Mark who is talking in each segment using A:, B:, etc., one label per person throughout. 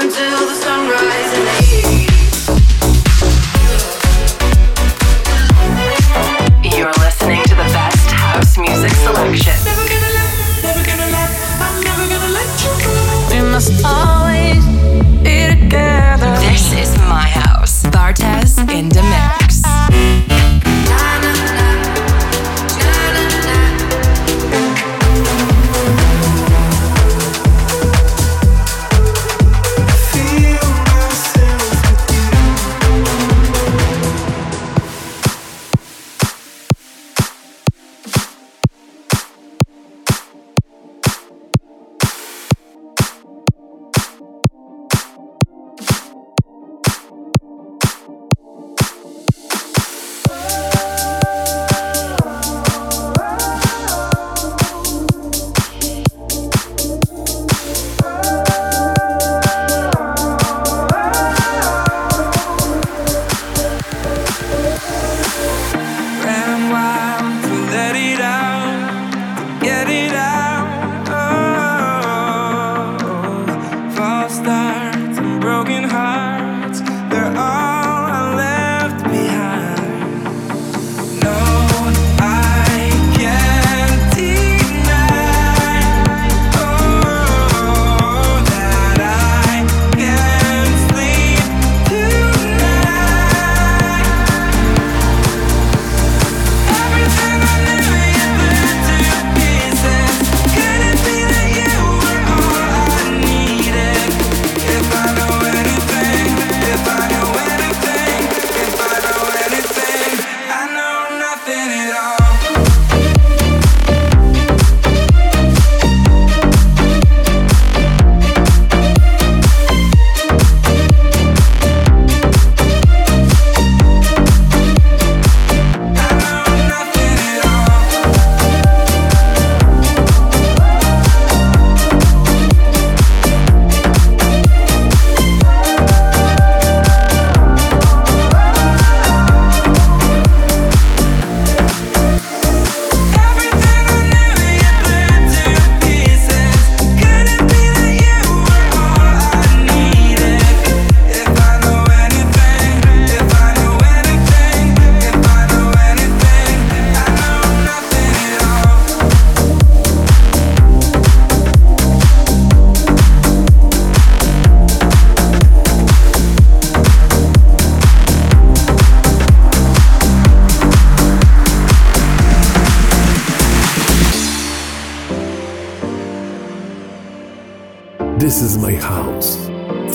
A: until the sunrise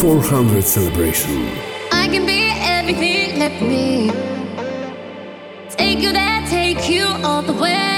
A: 400 celebration.
B: I can be everything, let me take you there, take you all the way.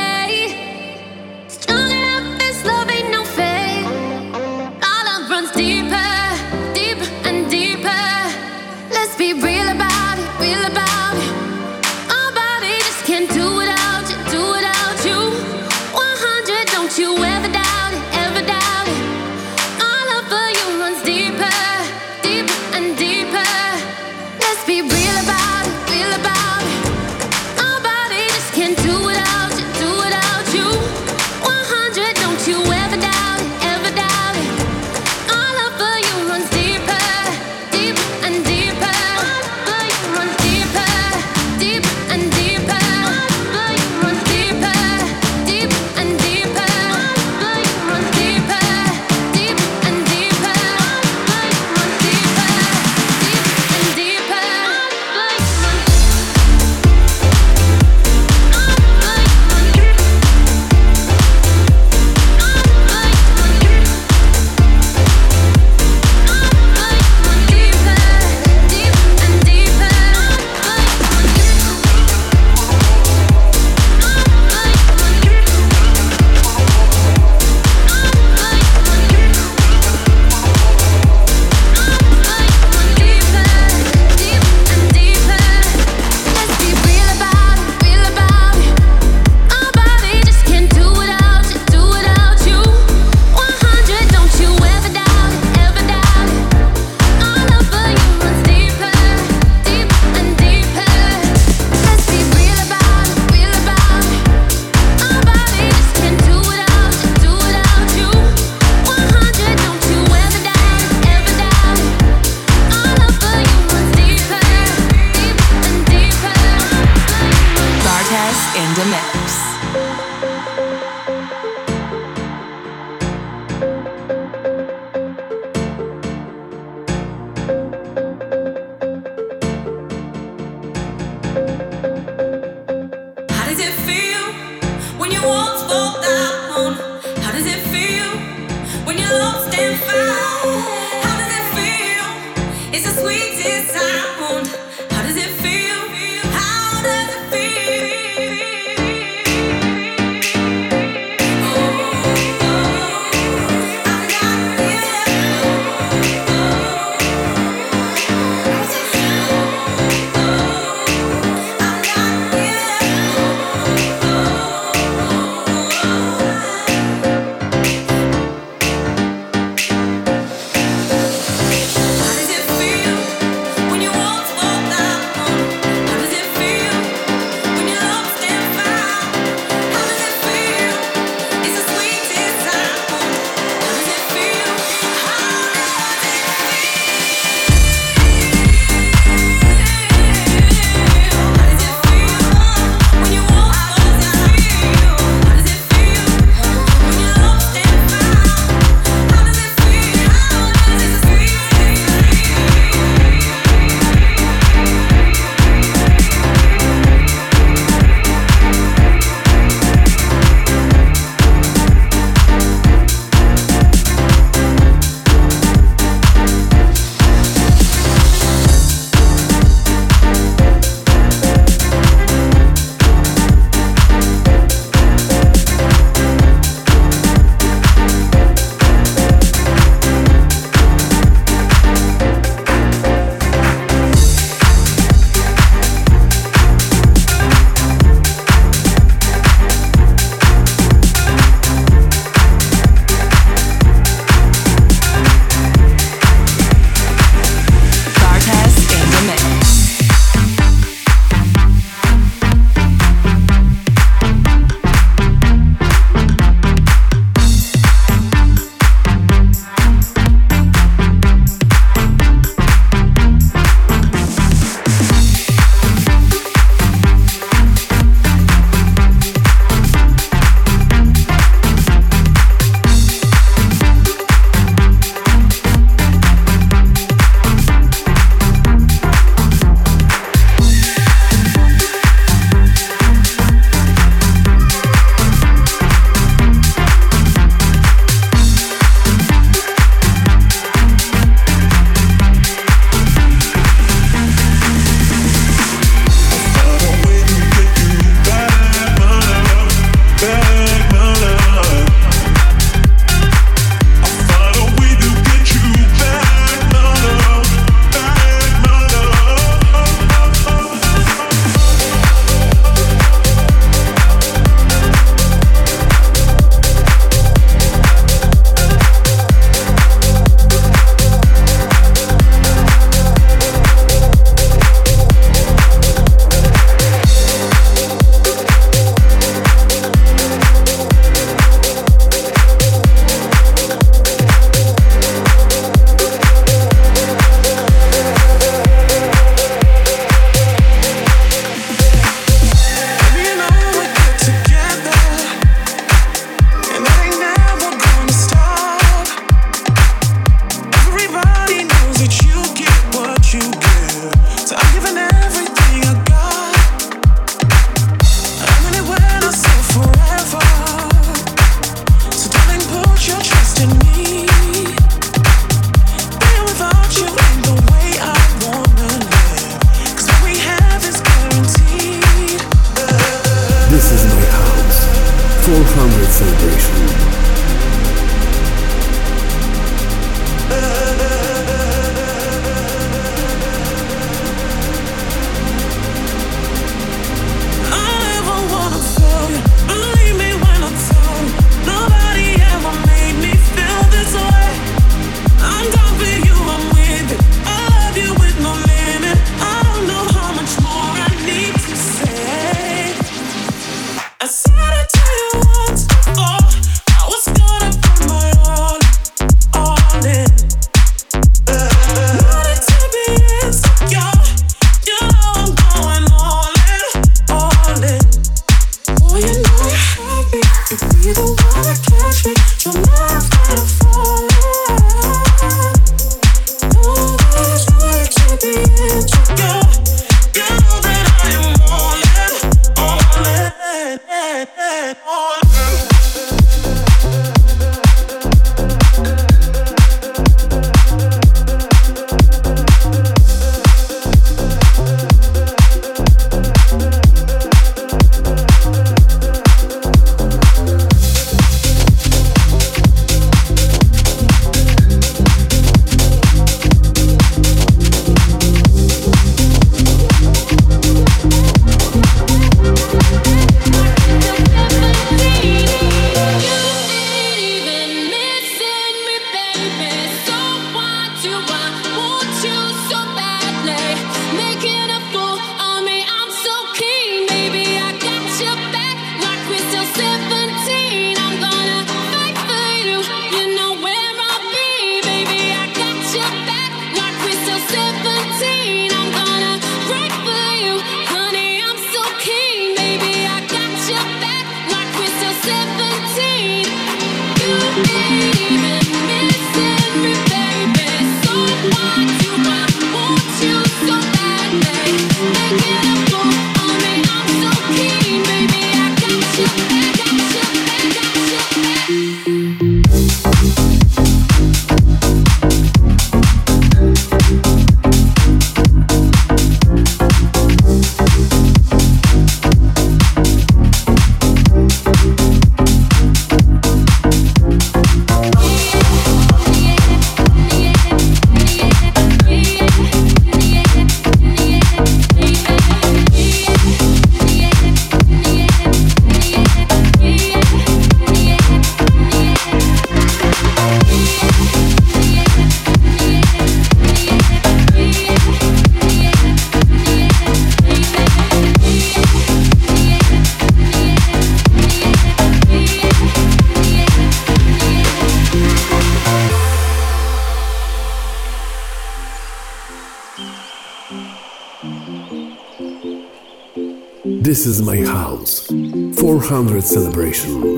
C: Celebration.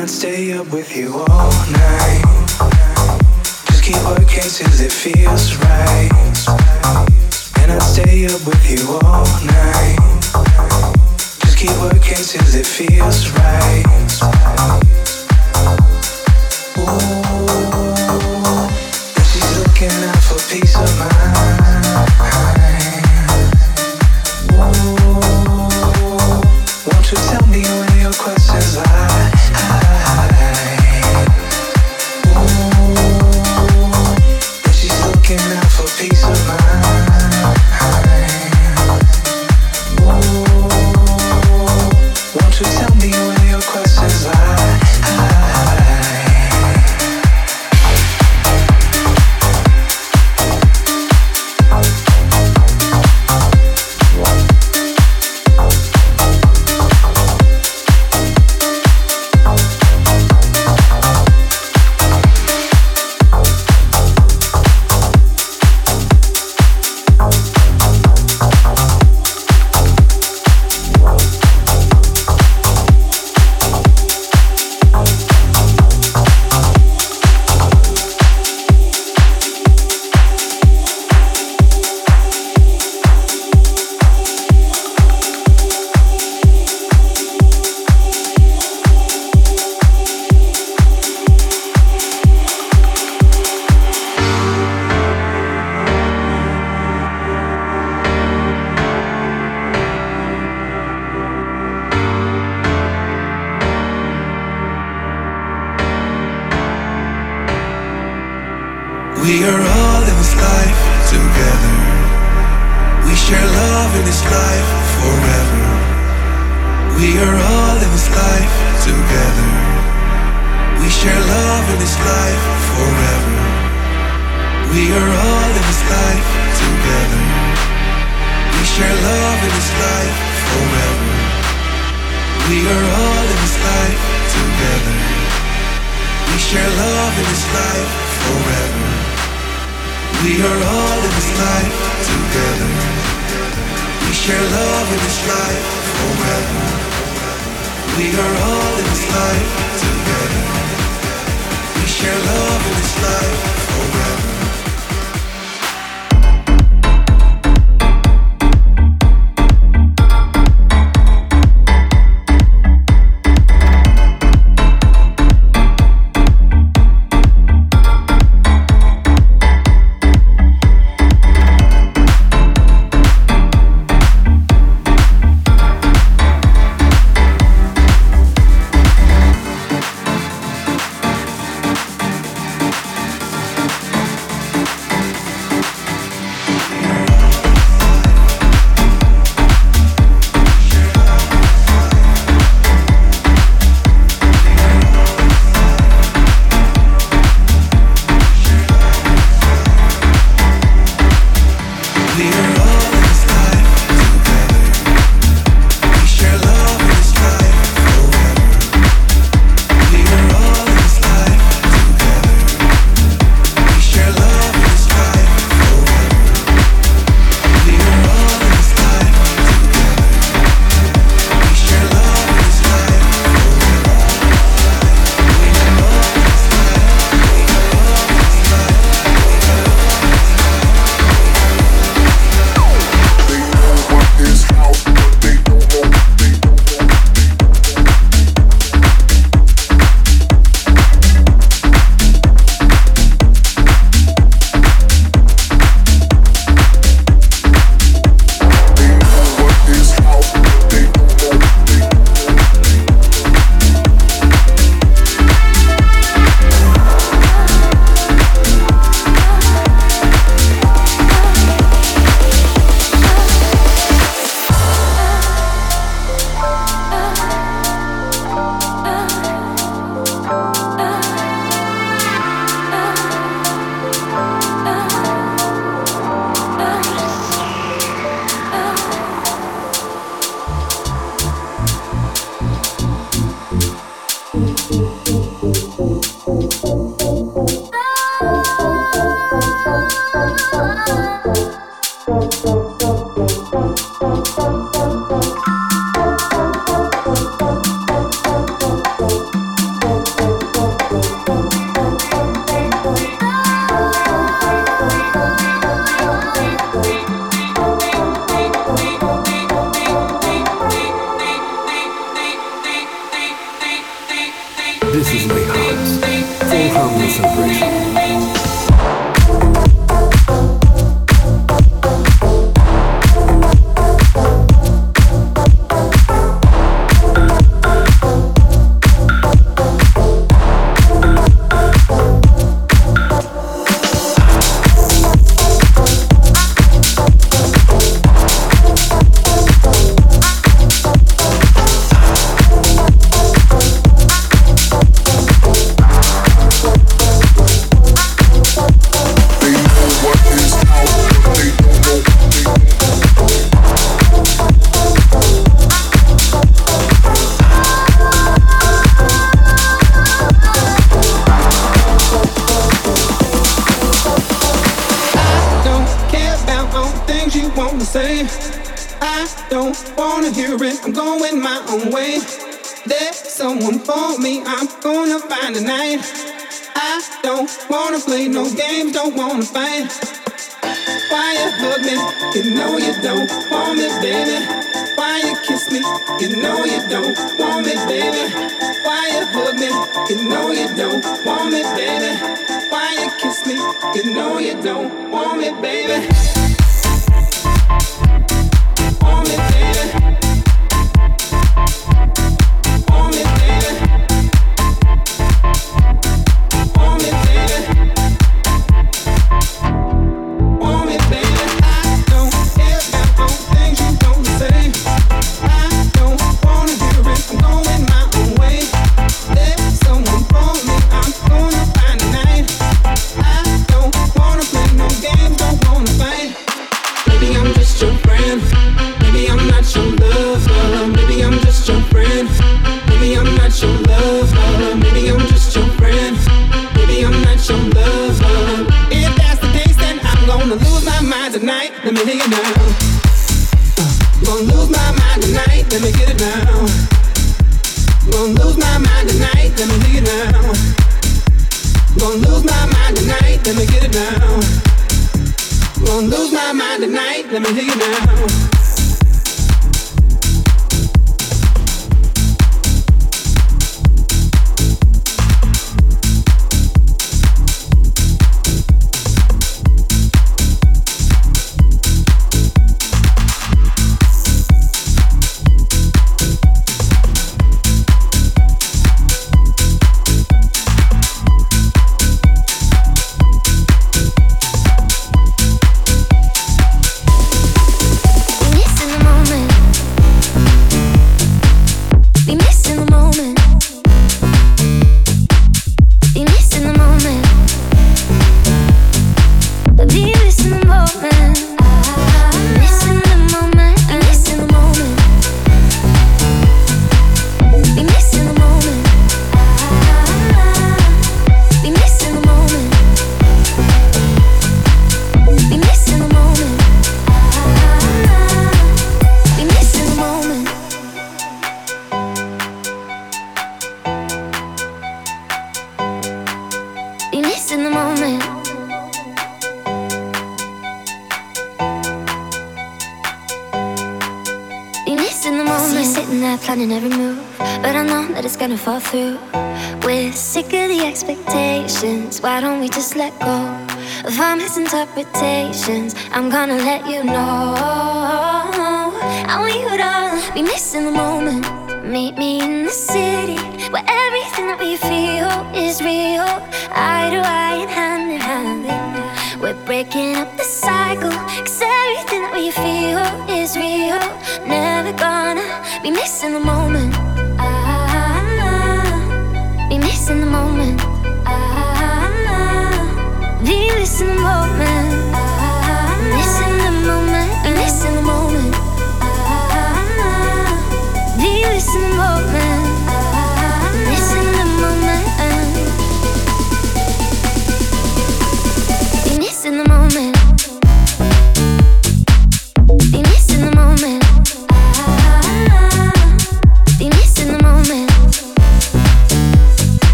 D: I'd stay up
E: with you all night. Just keep working till it
F: feels right. And
G: I'd stay up with you all night. Just
H: keep working till it feels right. Ooh.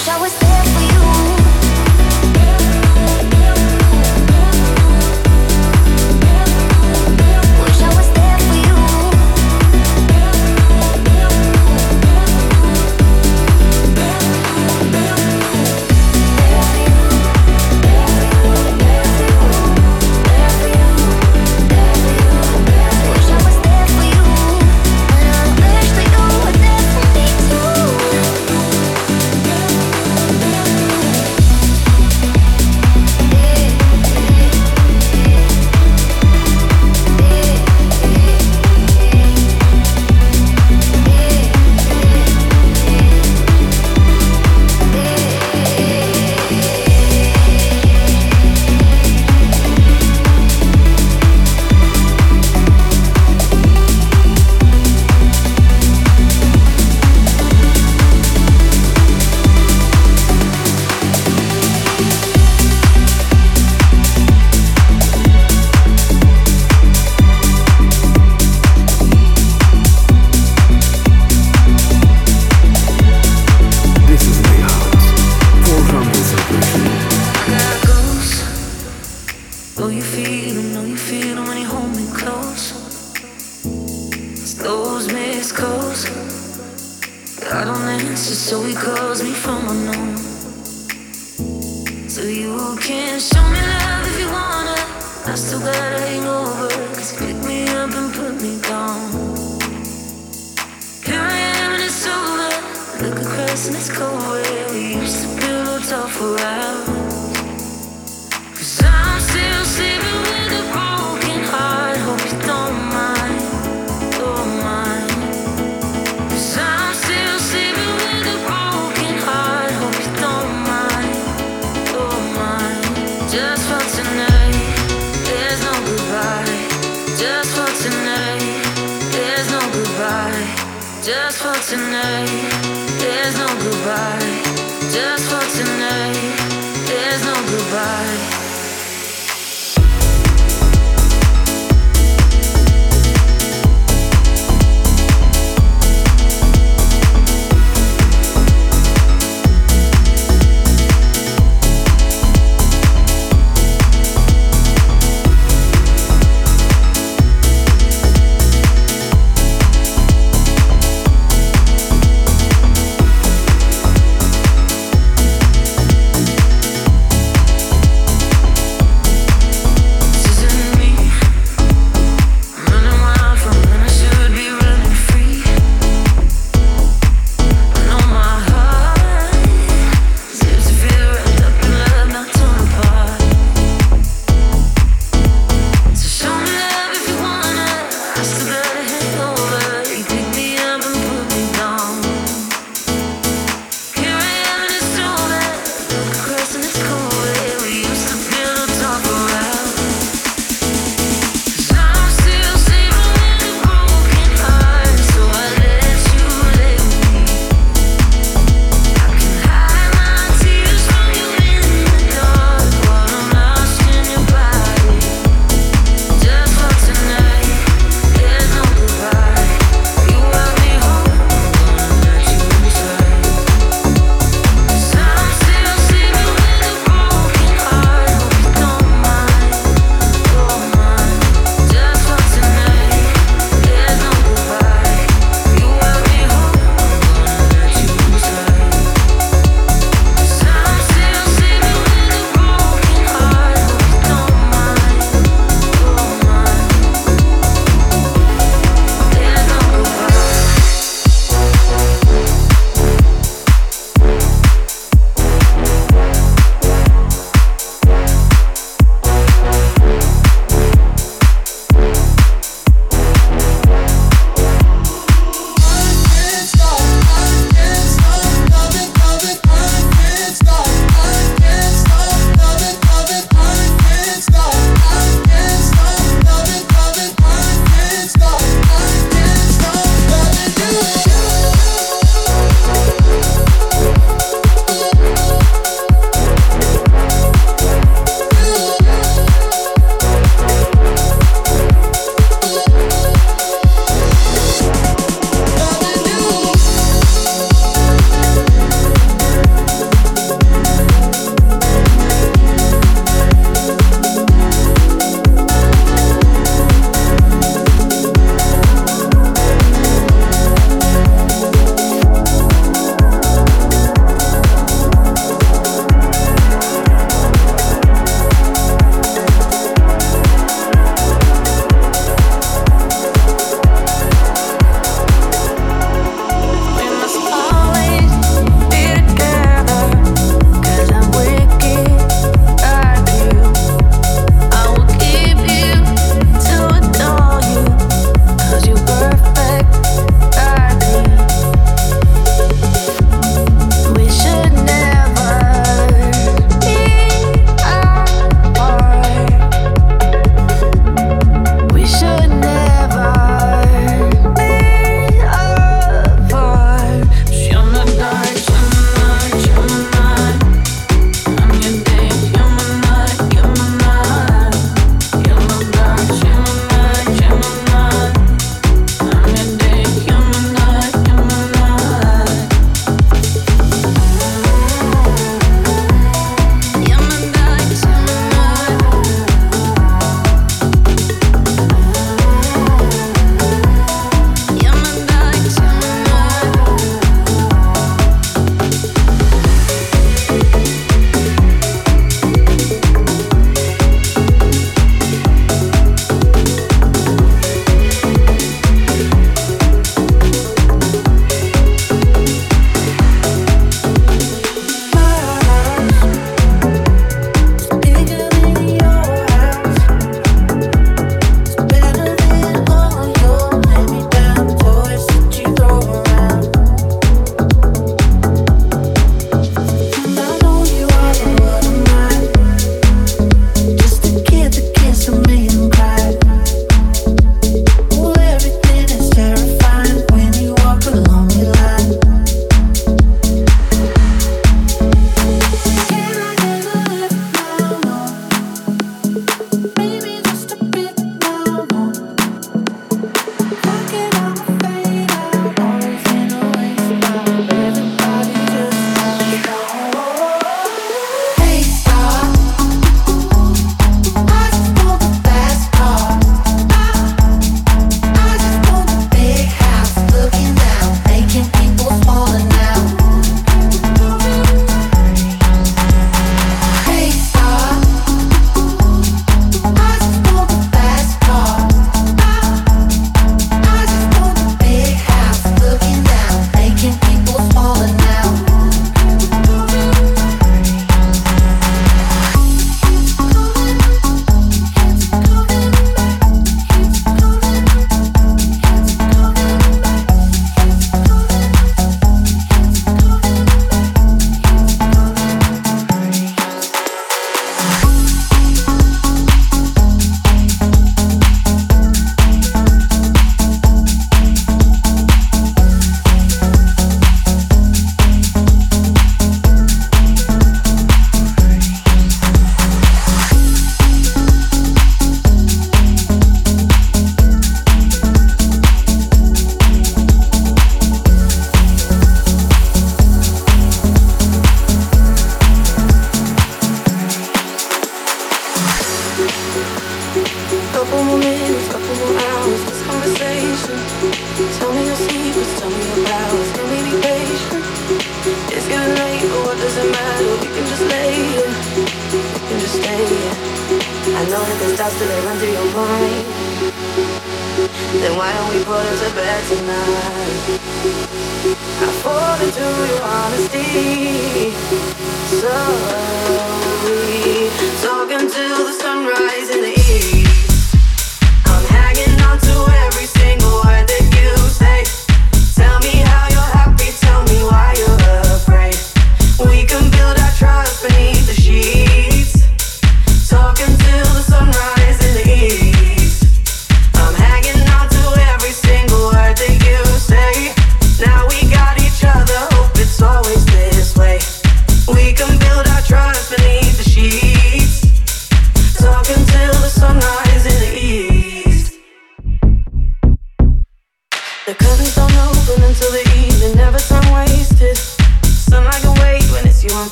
H: Wish I was there for you.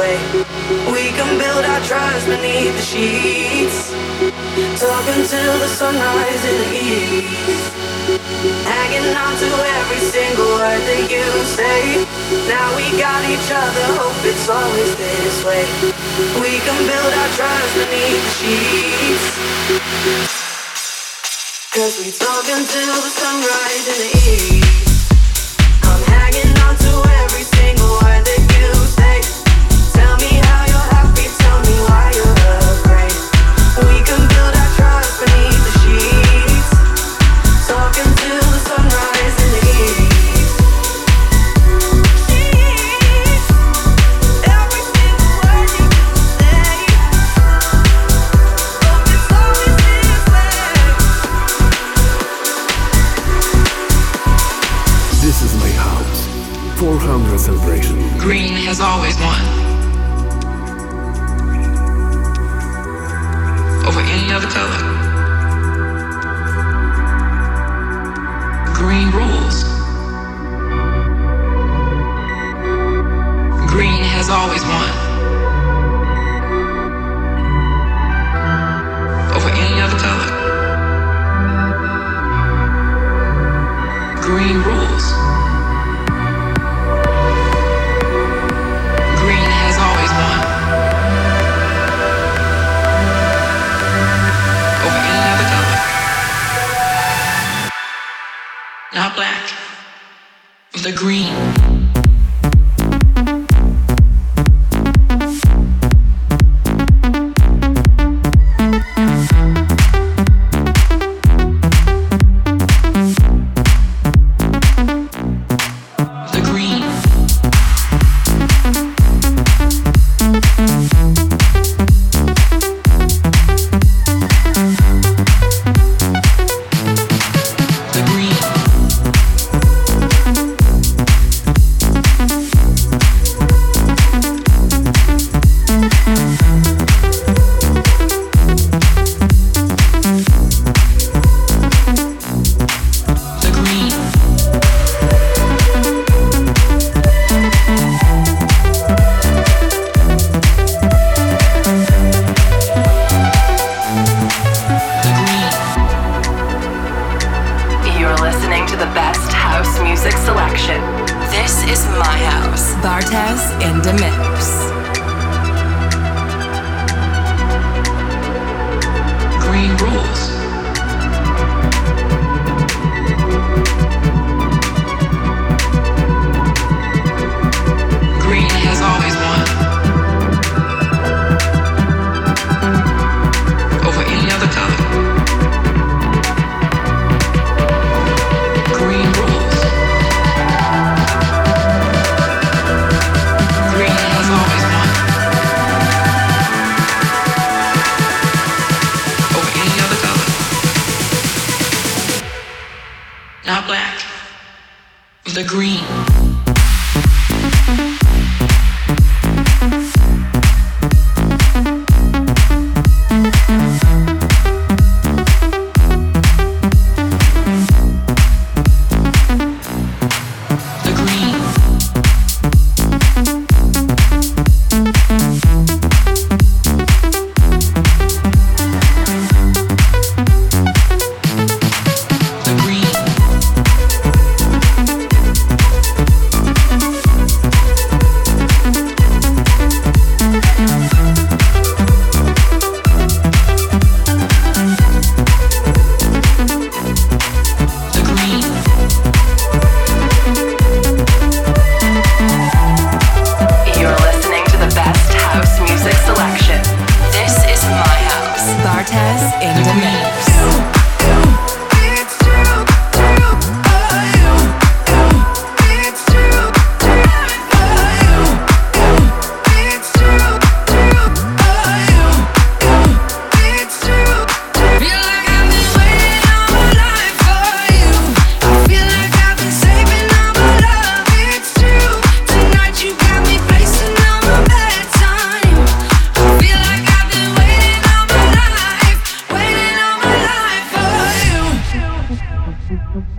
H: way. We can build our trust beneath the sheets. Talk until the sun rises in the east. Hanging on to every single word that you say. Now we got each other, hope it's always this way. We can build our trust beneath the sheets. Cause we talk until the sunrise in the east. I'm hanging on to every single word that you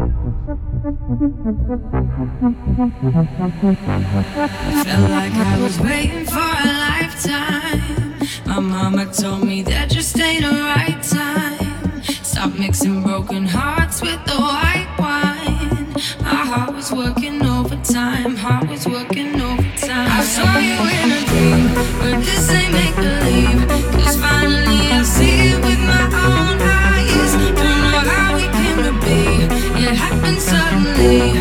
B: Felt like I was waiting for a lifetime. My mama told me that just ain't the right time. Stop mixing broken hearts with the white wine. My heart was working overtime. Heart was working overtime. I saw you in a dream, but this ain't make believe. Suddenly.